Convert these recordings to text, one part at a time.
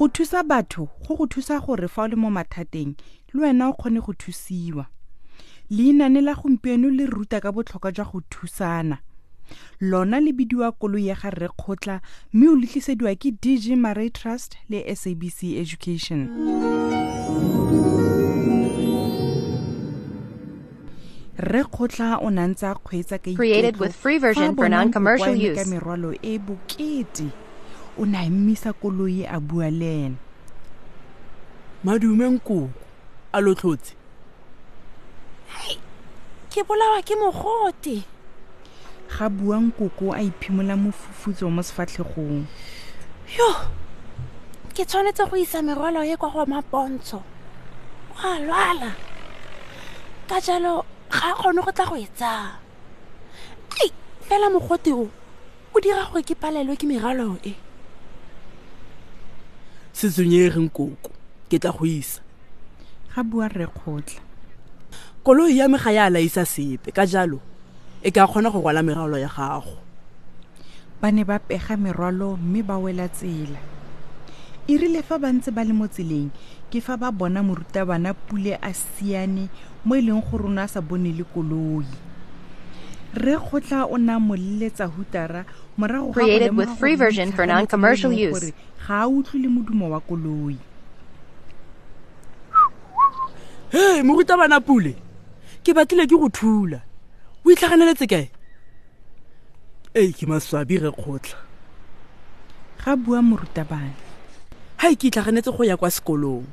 Go thusa batho go go thusa gore fa o le mo mathateng le wena o kgone go thusiwa. Leinane la gompieno le ruta ka botlhokwa jwa go thusana. Lona le bidiwa koloi ya ga rrekgotla mme o letlisediwa ke dg maray trust le sabc education. Rrekgotla o ne a kgweetsa ka ka merwalo e bokete o ne a mmisa koloi a bua le ena. Madume nkoko a lotlhotse ke bolawa ke mogote. Ga bua nkoko a iphimola mofufutso mo sefatlhegong. Yo ke tshwanetse go isa merwalo ye kwa go mapontsho. O a lwala. Ka jalo ga a kgone go tla go e tsaya. Ei fela mogote o o dira gore ke palelwe ke meralo e se tshwenyege nkoko ke tla go isa. Ga bua rrekgotla koloi ya me ga ya laisa sepe ka jalo e ka kgona go rwala meralo ya gago. Ba ne ba pega merwalo mme ba wela tsela. E rile fa ba ntse ba le mo tseleng ke fa ba bona morutabana pule a siane mo e leng gore o ne a sa bone le koloi Created lemoga with free version for non-commercial use. gore ga a utlwe le modumo wa koloi. Hei morutabana pule ke batlile ke go thula. O itlhaganeletse kae? Ei ke maswabi re kgotlha ga bua morutabana. Hai ke itlhaganetse go ya kwa sekolong.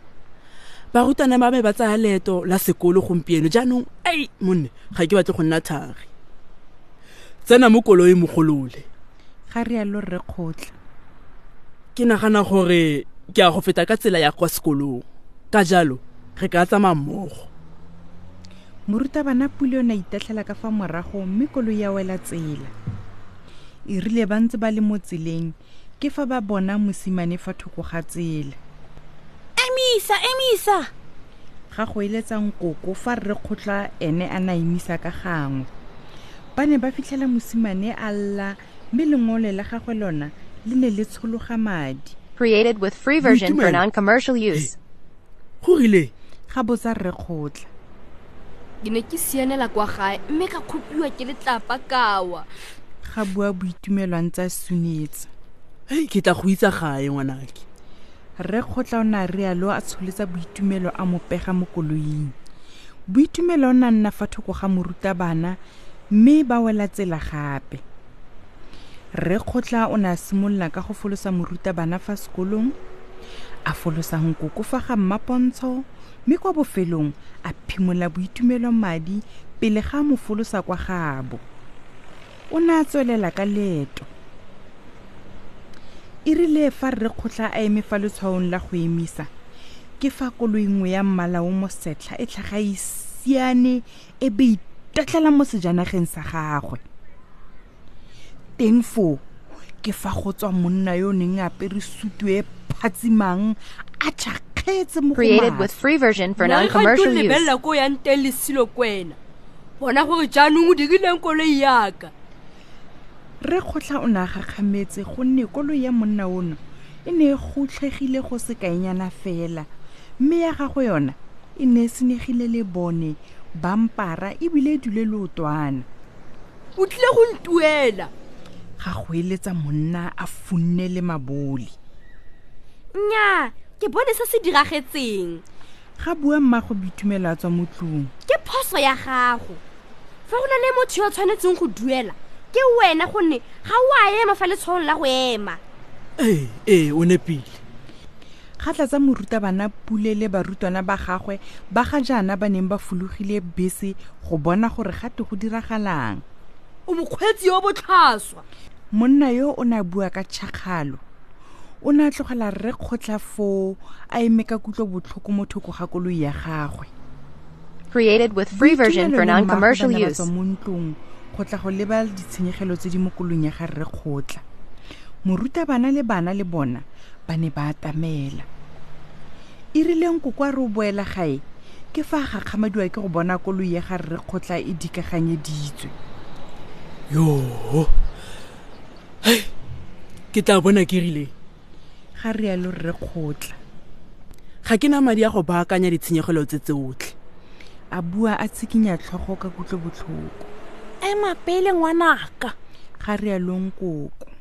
Barutwana ba me ba tsaya leeto la sekolo gompieno jaanong ei monne ga ke batle go nna thari tsena mo koloi mogolole. Ga rialo rre kgotla. Ke nagana gore ke a go feta ka tsela ya kwa sekolong. Ka jalo re ka tsamaya mmogo. Morutabana pule o ne a itatlhela ka fa morago mme koloi ya wela tsela. E rile ba ntse ba le mo tseleng ke fa ba bona mosimane fa thoko ga tsela. Emisa emisa! Ga go eletsang koko fa rre kgotla ene a na emisa ka gangwe ba ne ba fitlhela mosimane a lla mme lengole la gagwe lona le ne le tshologa madi. Created with free version for non-commercial use. go rile? Ga botsa rre kgotla. Ke ne ke sianela kwa gae mme ka kgopiwa ke letlapa kawa ga bua boitumelwang tsa sunetsa hei ke tla go itsa gae ngwanake. Rre kgotla o ne a rialo a tsholetsa boitumelo a mopega mo koloing. Boitumelo o ne a nna fa thoko ga morutabana mme ba wela tsela gape. Rre kgotla o ne a simolola ka go folosa morutabana fa sekolong a folosa nkoko fa ga mmapontsho mme kwa bofelong a phimola boitumelo madi pele ga a mo folosa kwa gabo. O ne a tswelela ka leeto. E rile fa rre kgotla a eme fa letshwaong la go emisa ke fa koloi nngwe ya mmala o mo setlha e tlhaga e siane e be itatlela mo sejanageng sa gagwe. Teng foo ke fa go tswa monna yo o neng a apere sutu e phatsimang a tšhakgetse Created with free version for non-commercial use. lebelela ko yang teng lesilo kwena bona gore jaanong o dirileng koloi yaka rre kgotla o ne a gakgametse gonne koloi ya monna ono e ne e gotlhegile go se kaenyana fela. Mme ya gagwe yona e ne e senyegile le bone bampara ebile e dule leotwana. O tlile go ntuela. Ga go eletsa monna a funne le mabole nnyaa ke bone se se diragetseng. Ga bua mmago boitumelo a tswa mo tlong ke phoso ya gago. Fa go na le motho yo o tshwanetseng go duela ke wena gonne ga o a ema fa letshwaong la go ema. Ee ee o nepile kgatla tsa morutabana pule le barutwana ba gagwe ba ga jaana ba neng ba fologile bese go bona gore gate go diragalang. O mokgweetsi yo botlhaswa. Monna yo o ne a bua ka tšhakgalo o ne a tlogela rre kgotla foo a eme ka kutlo botlhoko mo thoko ga koloi ya gagwe. Created with free version for non-commercial mmaagwe ba ne ba use. mo ntlong go tla go leba ditshenyegelo tse di mo kolong ya ga rre kgotla morutabana le bana le bona ba ne ba atamela. E rileng koko a re o boela gae ke fa a gakgamadiwa ke go bona koloi ya ga re kgotla e dikaganyeditswe. Yoo hei ke tla bona ke rileng ga rialo rre kgotla. Ga ke na madi a go baakanya ditshenyegelo tse tsotlhe. A bua a tshikinya tlhogo ka kutlobotlhoko ema pele ngwanaka. Ga rialong koko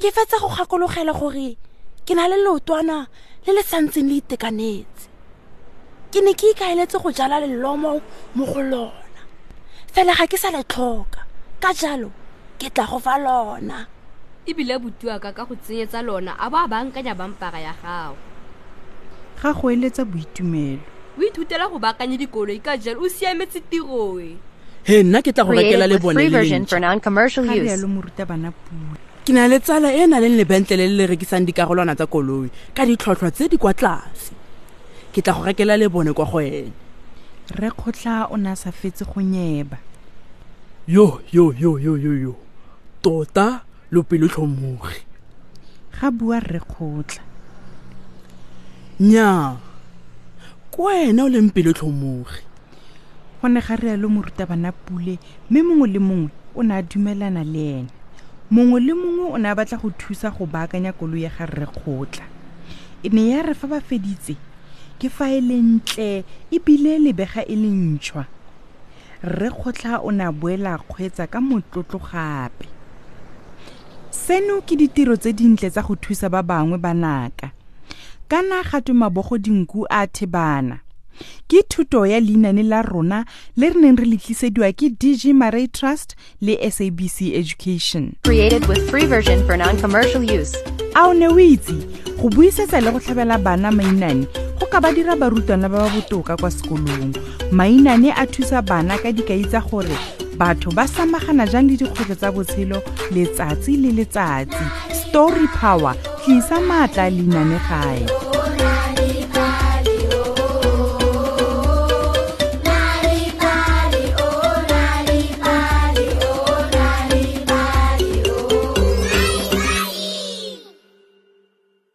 ke fetsa go gakologelwa gore ke na le leotwana le le santseng le itekanetse. Ke ne ke ikaeletse go jala lelomo mo go lona. Fela ga ke sa le tlhoka ka jalo ke tla go fa lona. Ebile botuaka ka go tsenyetsa lona a bo a bankanya bampara ya gago. Ga go eletsa boitumelo. O ithutela go baakanya dikoloi ka jalo o siametse tiroe he nna ke tla go rekela le bone free le version for lentšha non-commercial ga use. rialo morutabana pula ke na le tsala e e na leng lebentlele le le rekisang dikarolwana tsa koloi ka ditlhotlhwa tse di kwa tlase. Ke tla go rekela le bone kwa go ene. Rre kgotla o ne a sa fetse go nyeba. Yo yo yo yo yo yo. Tota lopelotlhomogi tlhomogi ga bua rre kgotla. Nnyaa ke wena o leng pelo tlhomogi go ne ga rialo morutabana pule mme mongwe le mongwe o ne a dumelana le ene mongwe le mongwe o ne a batla go thusa go baakanya koloi ya ga rre kgotla. E ne ya re fa ba feditse ke fa e le ntle ebile lebega e le ntšhwa. Rre kgotla o ne a boela kgweetsa ka motlotlo gape. Seno ke ditiro tse dintle tsa go thusa ba bangwe ba naka. Kana gato mabogo dinku a thebana ke thuto ya leinane la rona le re neng re le tlisediwa ke dg maray trust le sabc education. Created with free version for non-commercial use. a o ne o itse go buisetsa le go tlhabela bana mainane go ka ba dira barutwana ba ba botoka kwa sekolong. Mainane a thusa bana ka dikai tsa gore batho ba samagana jang le dikgwetlho tsa botshelo letsatsi le letsatsi. Story power tlisa maatla leinane gae